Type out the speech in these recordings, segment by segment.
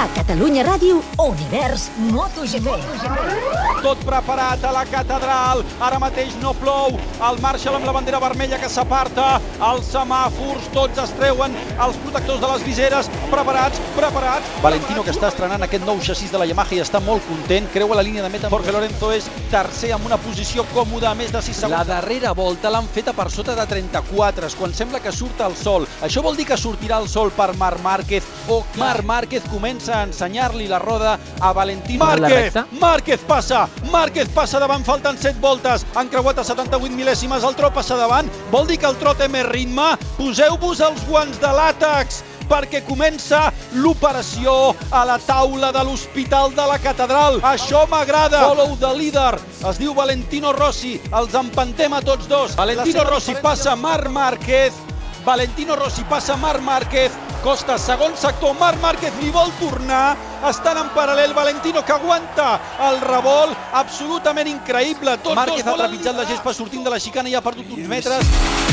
A Catalunya Ràdio, Univers MotoGP. Tot preparat a la catedral. Ara mateix no plou. El Marshall amb la bandera vermella que s'aparta. Els semàfors tots es treuen. Els protectors de les viseres preparats, preparats. Valentino que està estrenant aquest nou xassís de la Yamaha i està molt content. Creua la línia de meta. Jorge Lorenzo és tercer amb una posició còmoda, a més de 6 segons. La darrera volta l'han feta per sota de 34, quan sembla que surt el sol. Això vol dir que sortirà el sol per Marc Márquez o Marc Márquez comença a ensenyar-li la roda a Valentino. Márquez, Márquez passa, Márquez passa davant, falten 7 voltes, han creuat a 78 mil·lèsimes, el tro passa davant, vol dir que el tro té més ritme? Poseu-vos els guants de làtex, perquè comença l'operació a la taula de l'Hospital de la Catedral. Això m'agrada. Follow the leader. Es diu Valentino Rossi. Els empantem a tots dos. Valentino Rossi passa Marc Márquez. Valentino Rossi passa Marc Márquez. Costa, segon sector, Marc Márquez li vol tornar, estan en paral·lel, Valentino que aguanta el revolt, absolutament increïble. Tots Márquez ha trepitjat la gespa sortint de la xicana i ha perdut uns metres.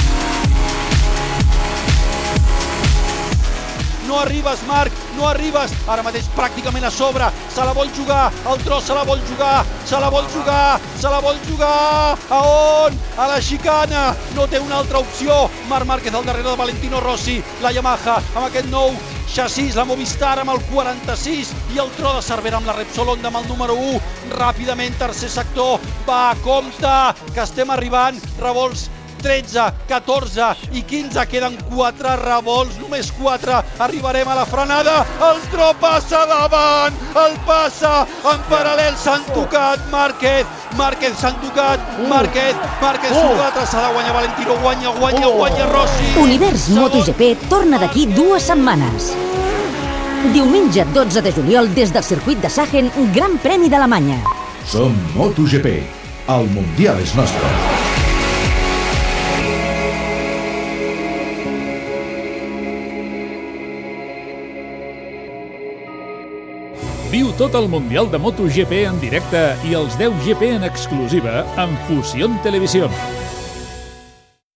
No arribes, Marc, no arribes. Ara mateix pràcticament a sobre, se la vol jugar, el tros se la vol jugar, se la vol jugar, se la vol jugar. A on? A la xicana. No té una altra opció. Marc Márquez al darrere de Valentino Rossi, la Yamaha, amb aquest nou xassís, la Movistar amb el 46 i el tro de Cervera amb la Repsol Honda amb el número 1. Ràpidament, tercer sector, va, compte, que estem arribant, revolts 13, 14 i 15, queden 4 revolts, només 4, arribarem a la frenada, el tro passa davant, el passa, en paral·lel. S'han tocat Márquez, Márquez s'han tocat, Márquez, Márquez s'ha tocat, s'ha de guanyar Valentino, guanya, guanya, guanya Rossi. Univers MotoGP torna d'aquí dues setmanes. Diumenge 12 de juliol des del circuit de Sachen, Gran Premi d'Alemanya. Som MotoGP. El Mundial és nostre. Viu tot el Mundial de MotoGP en directe i els 10 GP en exclusiva amb Fusión Televisión.